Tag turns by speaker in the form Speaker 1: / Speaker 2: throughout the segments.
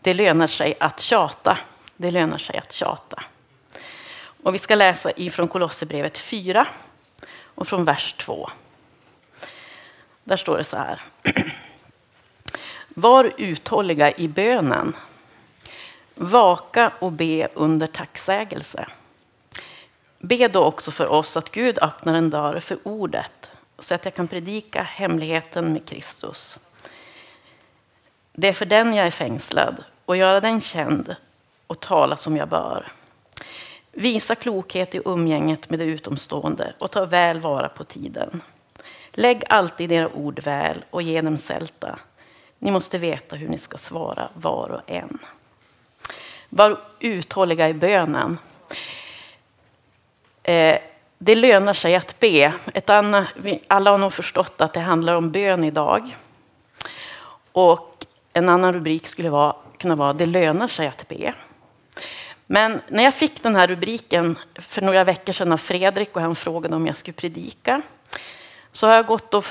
Speaker 1: det lönar sig att tjata. Det lönar sig att tjata. Och vi ska läsa ifrån Kolosserbrevet 4 och från vers 2. Där står det så här. Var uthålliga i bönen. Vaka och be under tacksägelse. Be då också för oss att Gud öppnar en dörr för ordet så att jag kan predika hemligheten med Kristus. Det är för den jag är fängslad och göra den känd och tala som jag bör. Visa klokhet i umgänget med det utomstående och ta väl vara på tiden. Lägg alltid era ord väl och ge dem sälta. Ni måste veta hur ni ska svara var och en. Var uthålliga i bönen. Eh, det lönar sig att be. Ett annat, alla har nog förstått att det handlar om bön idag. Och en annan rubrik skulle vara, kunna vara Det lönar sig att be. Men när jag fick den här rubriken för några veckor sedan av Fredrik och han frågade om jag skulle predika så har jag gått och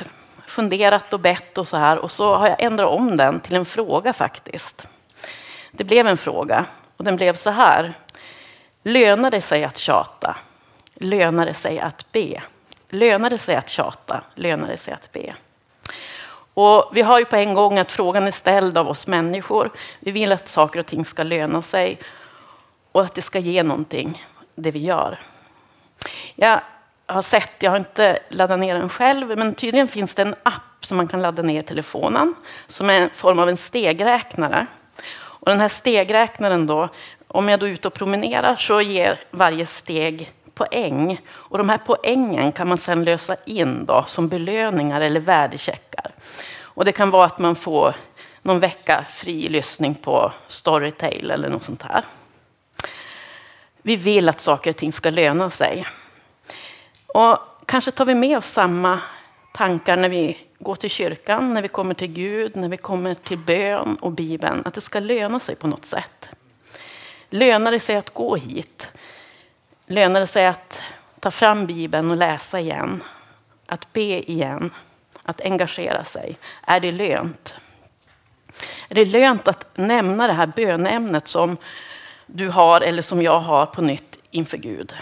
Speaker 1: funderat och bett och så här och så har jag ändrat om den till en fråga faktiskt. Det blev en fråga och den blev så här. Lönar det sig att tjata? Lönar det sig att be? Lönar det sig att tjata? Lönar det sig att be? Och vi har ju på en gång att frågan är ställd av oss människor. Vi vill att saker och ting ska löna sig och att det ska ge någonting, det vi gör. Jag har sett, jag har inte laddat ner den själv, men tydligen finns det en app som man kan ladda ner i telefonen som är en form av en stegräknare. Och den här stegräknaren då, om jag då är ute och promenerar så ger varje steg poäng. Och de här poängen kan man sedan lösa in då, som belöningar eller värdecheckar. Och det kan vara att man får någon vecka fri lyssning på Storytel eller något sånt här. Vi vill att saker och ting ska löna sig. Och kanske tar vi med oss samma tankar när vi går till kyrkan, när vi kommer till Gud, när vi kommer till bön och Bibeln. Att det ska löna sig på något sätt. Lönar det sig att gå hit? Lönar det sig att ta fram Bibeln och läsa igen? Att be igen? Att engagera sig? Är det lönt? Är det lönt att nämna det här bönämnet som du har eller som jag har på nytt inför Gud?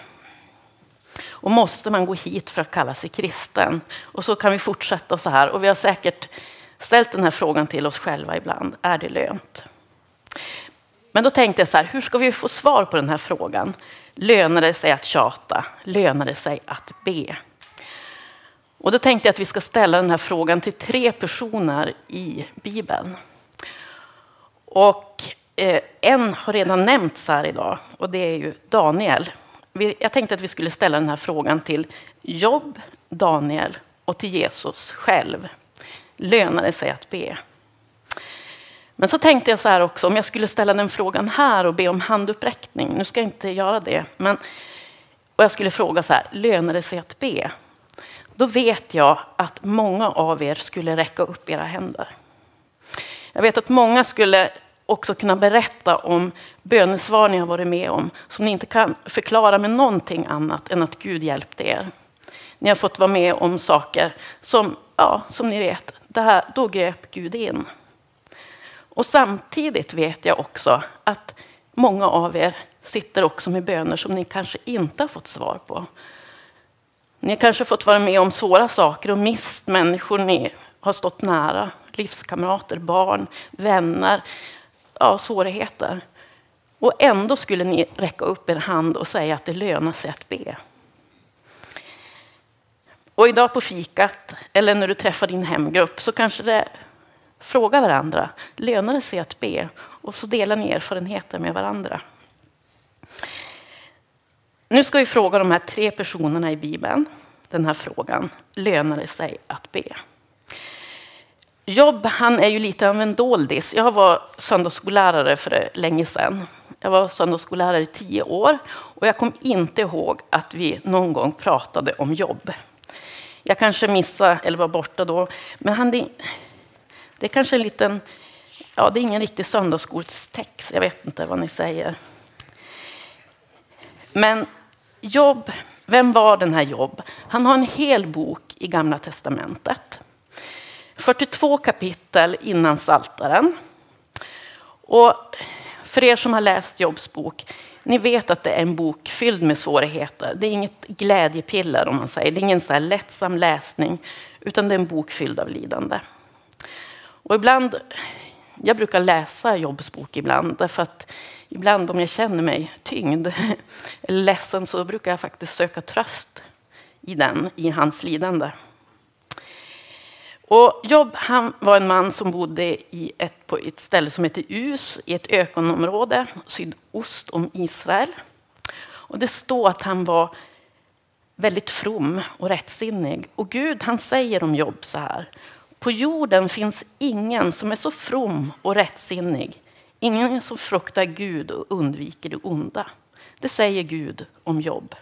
Speaker 1: Och måste man gå hit för att kalla sig kristen? Och så kan vi fortsätta så här. Och vi har säkert ställt den här frågan till oss själva ibland. Är det lönt? Men då tänkte jag så här, hur ska vi få svar på den här frågan? Lönar det sig att tjata? Lönar det sig att be? Och då tänkte jag att vi ska ställa den här frågan till tre personer i Bibeln. Och eh, en har redan nämnts här idag och det är ju Daniel. Jag tänkte att vi skulle ställa den här frågan till Jobb, Daniel och till Jesus själv. Lönar det sig att be? Men så tänkte jag så här också, om jag skulle ställa den frågan här och be om handuppräckning. Nu ska jag inte göra det. Men, och jag skulle fråga så här, lönar det sig att be? Då vet jag att många av er skulle räcka upp era händer. Jag vet att många skulle också kunna berätta om bönesvar ni har varit med om som ni inte kan förklara med någonting annat än att Gud hjälpte er. Ni har fått vara med om saker som, ja, som ni vet, det här, då grep Gud in. Och samtidigt vet jag också att många av er sitter också med böner som ni kanske inte har fått svar på. Ni har kanske fått vara med om svåra saker och mist människor ni har stått nära. Livskamrater, barn, vänner, ja, svårigheter. Och ändå skulle ni räcka upp er hand och säga att det lönar sig att be. Och idag på fikat, eller när du träffar din hemgrupp, så kanske det Fråga varandra, lönar det sig att be? Och så delar ni erfarenheter med varandra. Nu ska vi fråga de här tre personerna i Bibeln den här frågan. Lönar det sig att be? Jobb, han är ju lite av en doldis. Jag var söndagsskollärare för länge sedan. Jag var söndagsskollärare i tio år och jag kom inte ihåg att vi någon gång pratade om jobb. Jag kanske missade eller var borta då, men han, det, är kanske en liten, ja det är ingen riktig söndagsskolstext, jag vet inte vad ni säger. Men Jobb, vem var den här Jobb? Han har en hel bok i Gamla Testamentet. 42 kapitel innan Saltaren. Och för er som har läst Jobs bok, ni vet att det är en bok fylld med svårigheter. Det är inget glädjepiller om man säger. Det är ingen så här lättsam läsning, utan det är en bok fylld av lidande. Och ibland, jag brukar läsa Jobs bok ibland, därför att ibland om jag känner mig tyngd eller ledsen så brukar jag faktiskt söka tröst i den, i hans lidande. Och Job han var en man som bodde i ett, på ett ställe som heter Us i ett ökenområde sydost om Israel. Och det står att han var väldigt from och rättsinnig. Och Gud han säger om Job så här. På jorden finns ingen som är så from och rättsinnig. Ingen som fruktar Gud och undviker det onda. Det säger Gud om Job.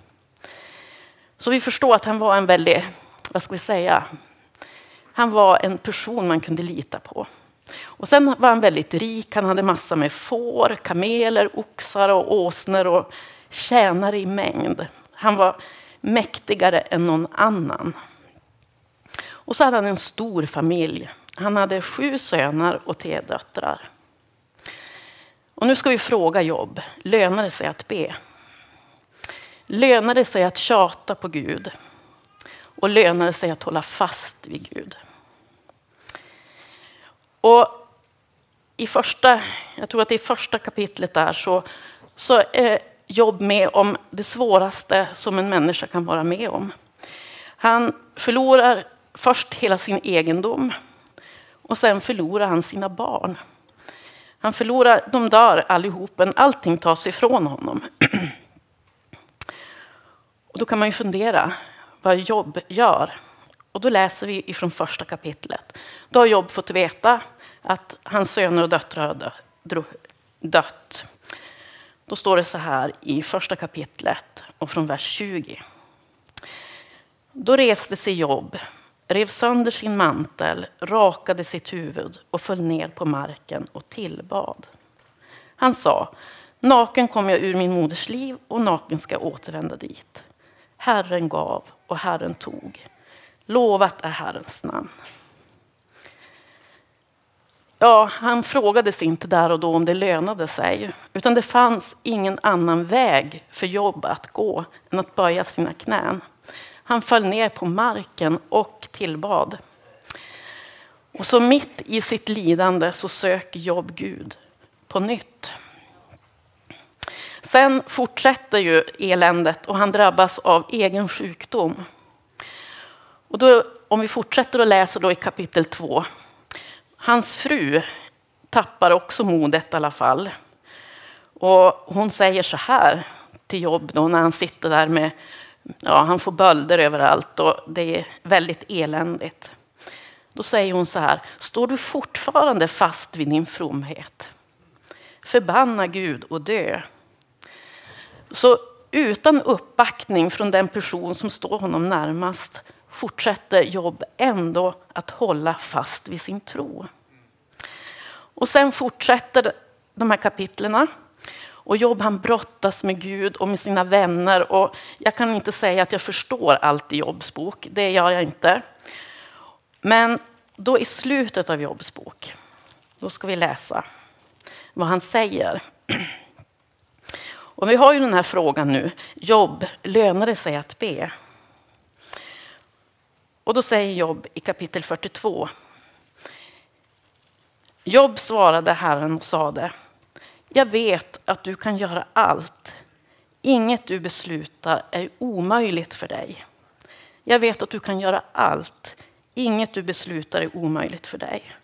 Speaker 1: Så vi förstår att han var en väldigt, vad ska vi säga, han var en person man kunde lita på. Och sen var han väldigt rik. Han hade massor med får, kameler, oxar och åsnor och tjänare i mängd. Han var mäktigare än någon annan. Och så hade han en stor familj. Han hade sju söner och tre döttrar. Och nu ska vi fråga Jobb, lönar det sig att be? Lönar det sig att tjata på Gud? Och lönar det sig att hålla fast vid Gud? Och i första, jag tror att det är första kapitlet där så, så är Jobb med om det svåraste som en människa kan vara med om. Han förlorar först hela sin egendom och sen förlorar han sina barn. Han förlorar, de dör allihopen, allting tas ifrån honom. Och då kan man ju fundera vad Jobb gör. Och då läser vi ifrån första kapitlet. Då har Jobb fått veta att hans söner och döttrar har dött. Då står det så här i första kapitlet och från vers 20. Då reste sig Jobb, rev sönder sin mantel, rakade sitt huvud och föll ner på marken och tillbad. Han sa, naken kom jag ur min moders liv och naken ska jag återvända dit. Herren gav och Herren tog. Lovat är Herrens namn. Ja, han frågades inte där och då om det lönade sig, utan det fanns ingen annan väg för Jobb att gå än att böja sina knän. Han föll ner på marken och tillbad. Och så mitt i sitt lidande så söker Jobb Gud på nytt. Sen fortsätter ju eländet och han drabbas av egen sjukdom. Och då, om vi fortsätter att läsa då i kapitel 2. Hans fru tappar också modet i alla fall. Och hon säger så här till Jobb då när han sitter där med, ja han får bölder överallt och det är väldigt eländigt. Då säger hon så här, står du fortfarande fast vid din fromhet? Förbanna Gud och dö. Så utan uppbackning från den person som står honom närmast fortsätter Jobb ändå att hålla fast vid sin tro. Och sen fortsätter de här kapitlerna. Och Jobb han brottas med Gud och med sina vänner. Och jag kan inte säga att jag förstår allt i Jobs bok, det gör jag inte. Men då i slutet av Jobs bok, då ska vi läsa vad han säger. Och vi har ju den här frågan nu, Jobb, lönar det sig att be? Och då säger Jobb i kapitel 42. Jobb svarade Herren och sade, jag vet att du kan göra allt. Inget du beslutar är omöjligt för dig. Jag vet att du kan göra allt. Inget du beslutar är omöjligt för dig.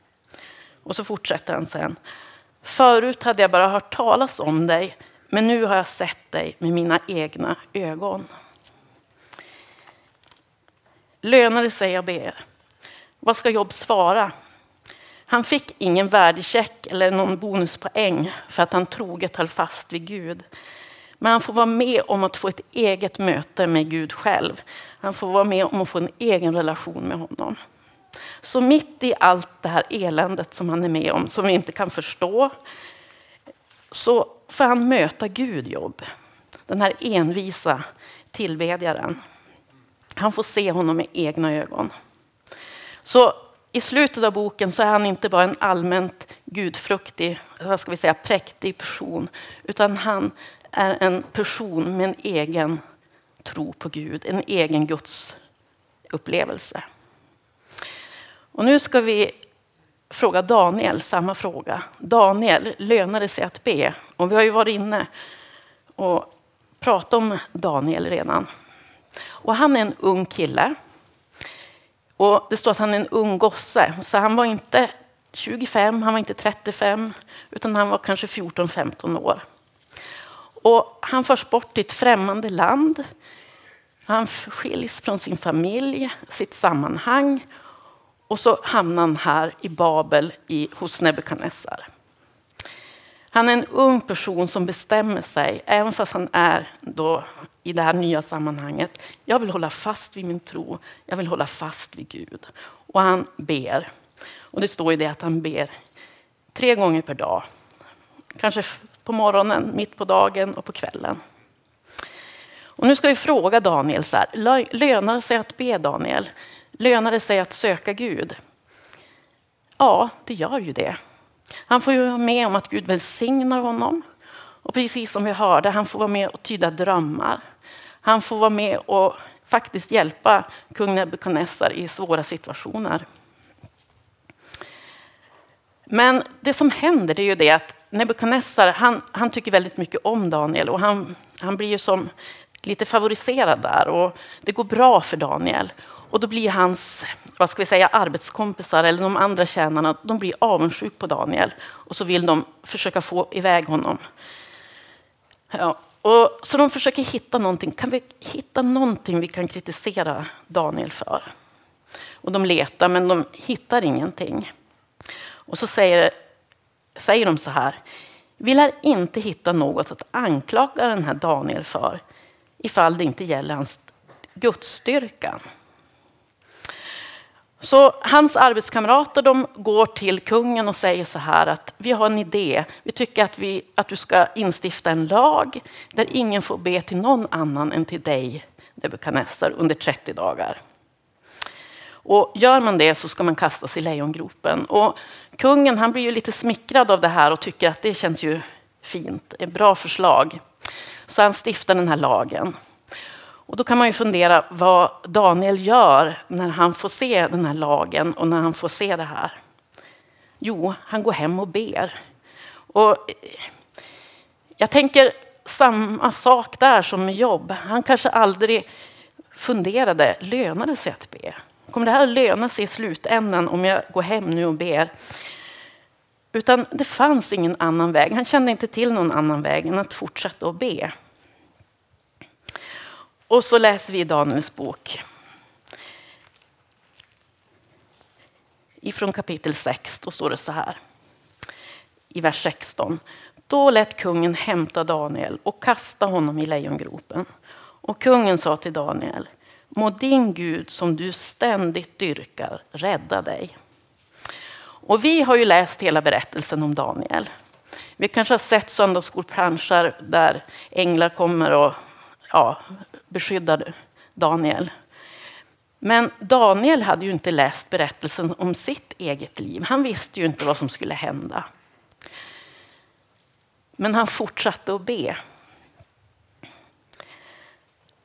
Speaker 1: Och så fortsätter han sen. Förut hade jag bara hört talas om dig, men nu har jag sett dig med mina egna ögon. Lönar det sig att be? Vad ska Jobb svara? Han fick ingen värdecheck eller någon bonuspoäng för att han troget höll fast vid Gud. Men han får vara med om att få ett eget möte med Gud själv. Han får vara med om att få en egen relation med honom. Så mitt i allt det här eländet som han är med om, som vi inte kan förstå, så får han möta Gud, Jobb. Den här envisa tillbedjaren. Han får se honom med egna ögon. Så i slutet av boken så är han inte bara en allmänt gudfruktig, vad ska vi säga, präktig person, utan han är en person med en egen tro på Gud, en egen Guds upplevelse. Och nu ska vi fråga Daniel samma fråga. Daniel, lönar det sig att be? Och vi har ju varit inne och pratat om Daniel redan. Och han är en ung kille. Och det står att han är en ung gosse, så han var inte 25, han var inte 35, utan han var kanske 14-15 år. Och han förs bort till ett främmande land. Han skiljs från sin familj, sitt sammanhang. Och så hamnar han här i Babel i, hos Nebukadnessar. Han är en ung person som bestämmer sig, även fast han är då i det här nya sammanhanget. Jag vill hålla fast vid min tro. Jag vill hålla fast vid Gud. Och han ber. Och det står i det att han ber tre gånger per dag. Kanske på morgonen, mitt på dagen och på kvällen. Och nu ska vi fråga Daniel så här. Lönar det sig att be Daniel? Lönar det sig att söka Gud? Ja, det gör ju det. Han får ju vara med om att Gud välsignar honom. Och precis som vi hörde, han får vara med och tyda drömmar. Han får vara med och faktiskt hjälpa kung Nebukadnessar i svåra situationer. Men det som händer är ju det att Nebukadnessar han, han tycker väldigt mycket om Daniel och han, han blir ju som lite favoriserad där och det går bra för Daniel. Och då blir hans vad ska vi säga, arbetskompisar eller de andra tjänarna de blir avundsjuka på Daniel och så vill de försöka få iväg honom. Ja, och, så de försöker hitta någonting. Kan vi hitta någonting vi kan kritisera Daniel för? Och de letar, men de hittar ingenting. Och så säger, säger de så här. Vi lär inte hitta något att anklaga den här Daniel för ifall det inte gäller hans gudsstyrkan. Så hans arbetskamrater de går till kungen och säger så här att vi har en idé. Vi tycker att, vi, att du ska instifta en lag där ingen får be till någon annan än till dig, Nebukadnessar, under 30 dagar. Och gör man det så ska man kastas i lejongropen. Och kungen han blir ju lite smickrad av det här och tycker att det känns ju fint, ett bra förslag. Så han stiftar den här lagen. Och då kan man ju fundera vad Daniel gör när han får se den här lagen och när han får se det här. Jo, han går hem och ber. Och eh, jag tänker samma sak där som med jobb. Han kanske aldrig funderade, lönar det sig att be? Kommer det här att löna sig i slutändan om jag går hem nu och ber? Utan det fanns ingen annan väg. Han kände inte till någon annan väg än att fortsätta att be. Och så läser vi i Daniels bok. Ifrån kapitel 6, då står det så här. I vers 16. Då lät kungen hämta Daniel och kasta honom i lejongropen. Och kungen sa till Daniel, må din Gud som du ständigt dyrkar rädda dig. Och vi har ju läst hela berättelsen om Daniel. Vi kanske har sett söndagsskolplanscher där änglar kommer och ja, beskyddar Daniel. Men Daniel hade ju inte läst berättelsen om sitt eget liv. Han visste ju inte vad som skulle hända. Men han fortsatte att be.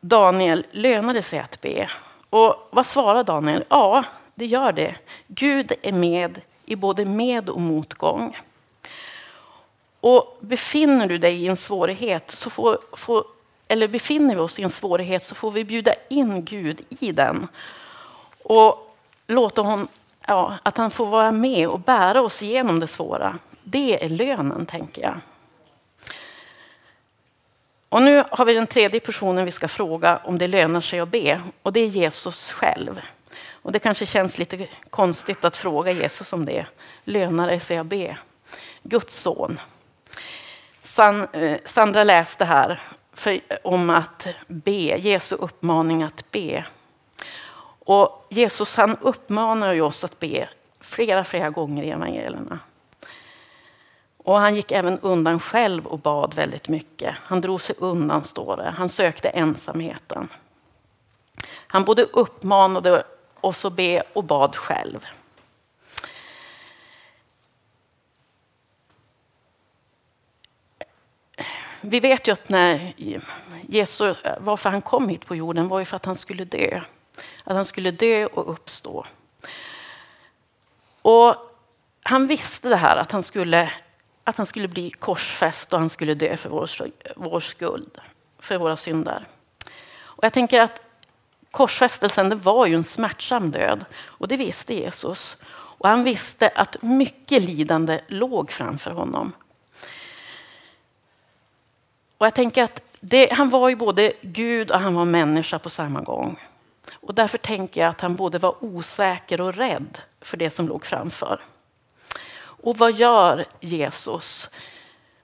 Speaker 1: Daniel lönade sig att be. Och vad svarar Daniel? Ja, det gör det. Gud är med i både med och motgång. Och befinner du dig i en svårighet så får, får eller befinner vi oss i en svårighet så får vi bjuda in Gud i den. Och låta hon, ja, att han får vara med och bära oss igenom det svåra. Det är lönen, tänker jag. Och nu har vi den tredje personen vi ska fråga om det lönar sig att be. Och det är Jesus själv. Och det kanske känns lite konstigt att fråga Jesus om det. Lönar det sig att be? Guds son. San, eh, Sandra läste här för, om att be, Jesu uppmaning att be. Och Jesus han uppmanar oss att be flera, flera gånger i evangelierna. Och han gick även undan själv och bad väldigt mycket. Han drog sig undan, står det. Han sökte ensamheten. Han både uppmanade oss att be och bad själv. Vi vet ju att när Jesus, varför han kom hit på jorden var ju för att han skulle dö. Att han skulle dö och uppstå. Och han visste det här att han skulle, att han skulle bli korsfäst och han skulle dö för vår, vår skuld, för våra synder. Och jag tänker att korsfästelsen det var ju en smärtsam död och det visste Jesus. Och han visste att mycket lidande låg framför honom. Och jag tänker att det, han var ju både Gud och han var människa på samma gång. Och därför tänker jag att han både var osäker och rädd för det som låg framför. Och vad gör Jesus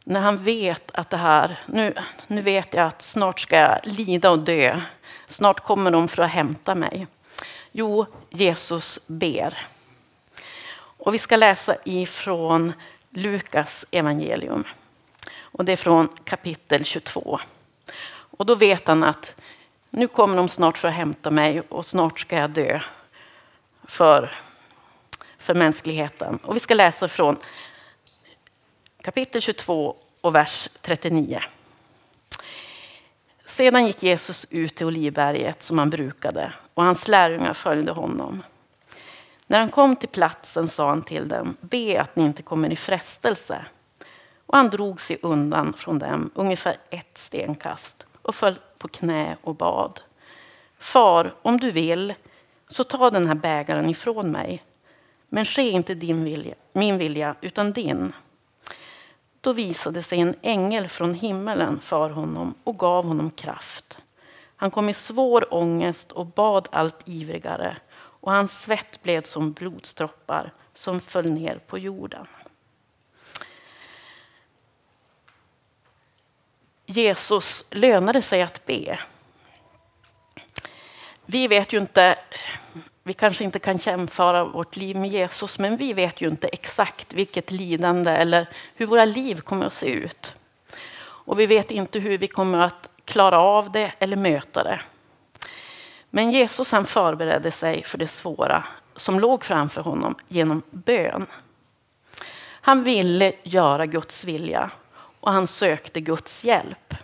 Speaker 1: när han vet att det här, nu, nu vet jag att snart ska jag lida och dö. Snart kommer de för att hämta mig. Jo, Jesus ber. Och vi ska läsa ifrån Lukas evangelium. Och det är från kapitel 22. Och då vet han att nu kommer de snart för att hämta mig och snart ska jag dö för, för mänskligheten. Och vi ska läsa från kapitel 22 och vers 39. Sedan gick Jesus ut till Olivberget som han brukade och hans lärjungar följde honom. När han kom till platsen sa han till dem, be att ni inte kommer i frestelse. Och han drog sig undan från dem ungefär ett stenkast och föll på knä och bad. Far, om du vill, så ta den här bägaren ifrån mig. Men ske inte din vilja, min vilja, utan din. Då visade sig en ängel från himmelen för honom och gav honom kraft. Han kom i svår ångest och bad allt ivrigare och hans svett blev som blodsdroppar som föll ner på jorden. Jesus lönade sig att be. Vi vet ju inte, vi kanske inte kan jämföra vårt liv med Jesus, men vi vet ju inte exakt vilket lidande eller hur våra liv kommer att se ut. Och vi vet inte hur vi kommer att klara av det eller möta det. Men Jesus han förberedde sig för det svåra som låg framför honom genom bön. Han ville göra Guds vilja och han sökte Guds hjälp.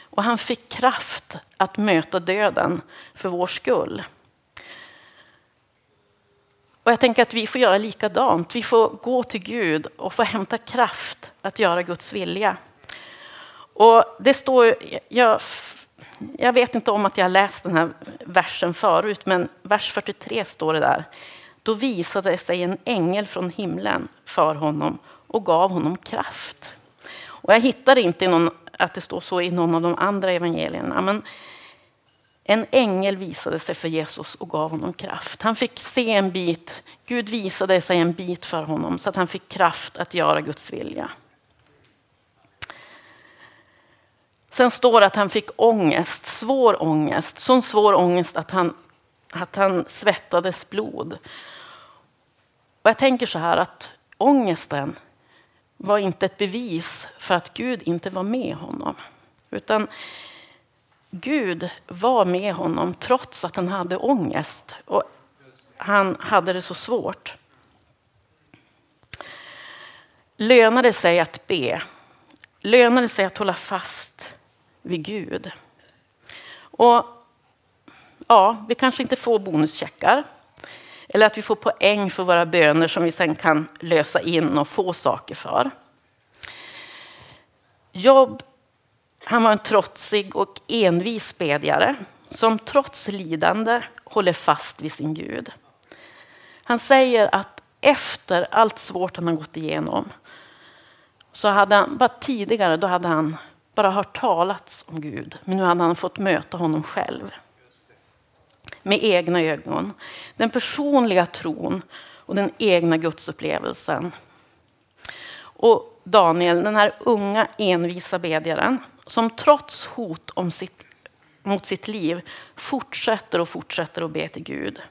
Speaker 1: Och han fick kraft att möta döden för vår skull. Och jag tänker att vi får göra likadant. Vi får gå till Gud och få hämta kraft att göra Guds vilja. Och det står, jag, jag vet inte om att jag läst den här versen förut, men vers 43 står det där. Då visade sig en ängel från himlen för honom och gav honom kraft. Och jag hittar inte någon, att det står så i någon av de andra evangelierna. Men en ängel visade sig för Jesus och gav honom kraft. Han fick se en bit, Gud visade sig en bit för honom så att han fick kraft att göra Guds vilja. Sen står det att han fick ångest, svår ångest. Sån svår ångest att han, att han svettades blod. Och jag tänker så här att ångesten var inte ett bevis för att Gud inte var med honom. Utan Gud var med honom trots att han hade ångest och han hade det så svårt. Lönar det sig att be? Lönar det sig att hålla fast vid Gud? Och ja, vi kanske inte får bonuscheckar eller att vi får poäng för våra böner som vi sen kan lösa in och få saker för. Jobb, han var en trotsig och envis bedjare som trots lidande håller fast vid sin Gud. Han säger att efter allt svårt han har gått igenom så hade han, bara tidigare då hade han bara hört talats om Gud, men nu hade han fått möta honom själv med egna ögon. Den personliga tron och den egna gudsupplevelsen. Och Daniel, den här unga envisa bedjaren som trots hot om sitt, mot sitt liv fortsätter och fortsätter att be till Gud.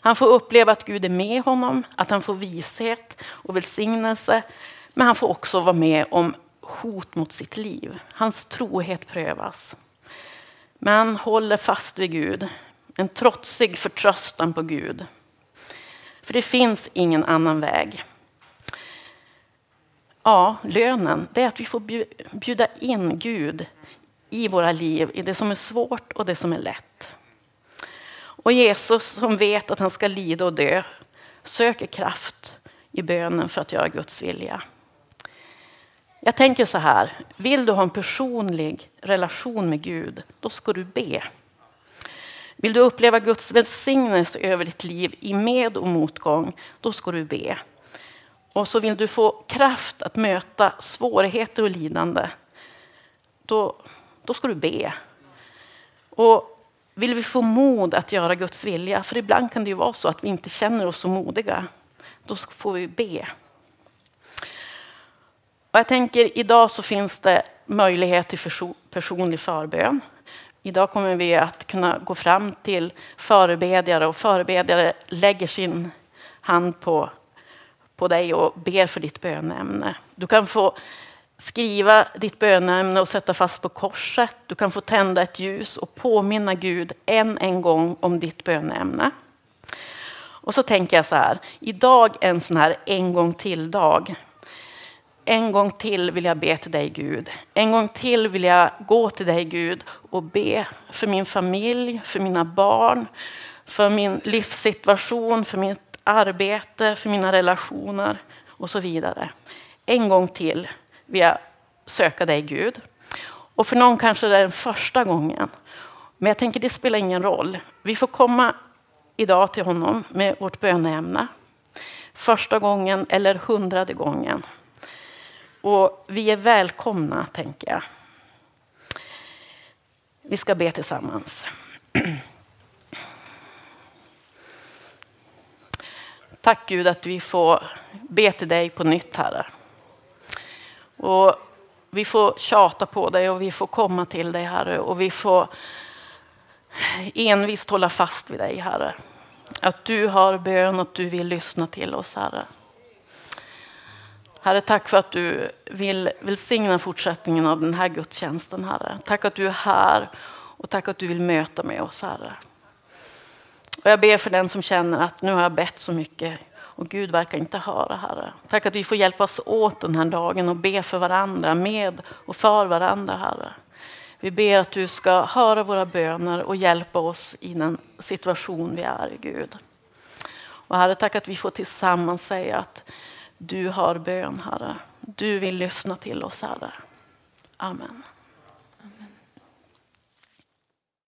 Speaker 1: Han får uppleva att Gud är med honom, att han får vishet och välsignelse. Men han får också vara med om hot mot sitt liv. Hans trohet prövas. Men han håller fast vid Gud. En trotsig förtröstan på Gud. För det finns ingen annan väg. Ja, lönen, det är att vi får bjuda in Gud i våra liv, i det som är svårt och det som är lätt. Och Jesus som vet att han ska lida och dö söker kraft i bönen för att göra Guds vilja. Jag tänker så här, vill du ha en personlig relation med Gud, då ska du be. Vill du uppleva Guds välsignelse över ditt liv i med och motgång, då ska du be. Och så vill du få kraft att möta svårigheter och lidande, då, då ska du be. Och vill vi få mod att göra Guds vilja, för ibland kan det ju vara så att vi inte känner oss så modiga, då får vi be. Och jag tänker idag så finns det möjlighet till personlig förbön. Idag kommer vi att kunna gå fram till förebedjare och förebedjare lägger sin hand på, på dig och ber för ditt bönämne. Du kan få skriva ditt bönämne och sätta fast på korset. Du kan få tända ett ljus och påminna Gud än en gång om ditt bönämne. Och så tänker jag så här, idag är en sån här en gång till-dag. En gång till vill jag be till dig Gud. En gång till vill jag gå till dig Gud och be för min familj, för mina barn, för min livssituation, för mitt arbete, för mina relationer och så vidare. En gång till vill jag söka dig Gud. Och för någon kanske det är den första gången. Men jag tänker det spelar ingen roll. Vi får komma idag till honom med vårt böneämne. Första gången eller hundrade gången. Och vi är välkomna, tänker jag. Vi ska be tillsammans. Tack Gud att vi får be till dig på nytt, Herre. Och vi får tjata på dig och vi får komma till dig, Herre. Och vi får envist hålla fast vid dig, Herre. Att du har bön och att du vill lyssna till oss, Herre. Herre, tack för att du vill välsigna fortsättningen av den här gudstjänsten, Herre. Tack att du är här och tack att du vill möta med oss, Herre. Och jag ber för den som känner att nu har jag bett så mycket och Gud verkar inte höra, Herre. Tack att vi får hjälpas åt den här dagen och be för varandra, med och för varandra, Herre. Vi ber att du ska höra våra böner och hjälpa oss i den situation vi är i, Gud. Och Herre, tack att vi får tillsammans säga att du har bön, Herre. Du vill lyssna till oss, Herre. Amen.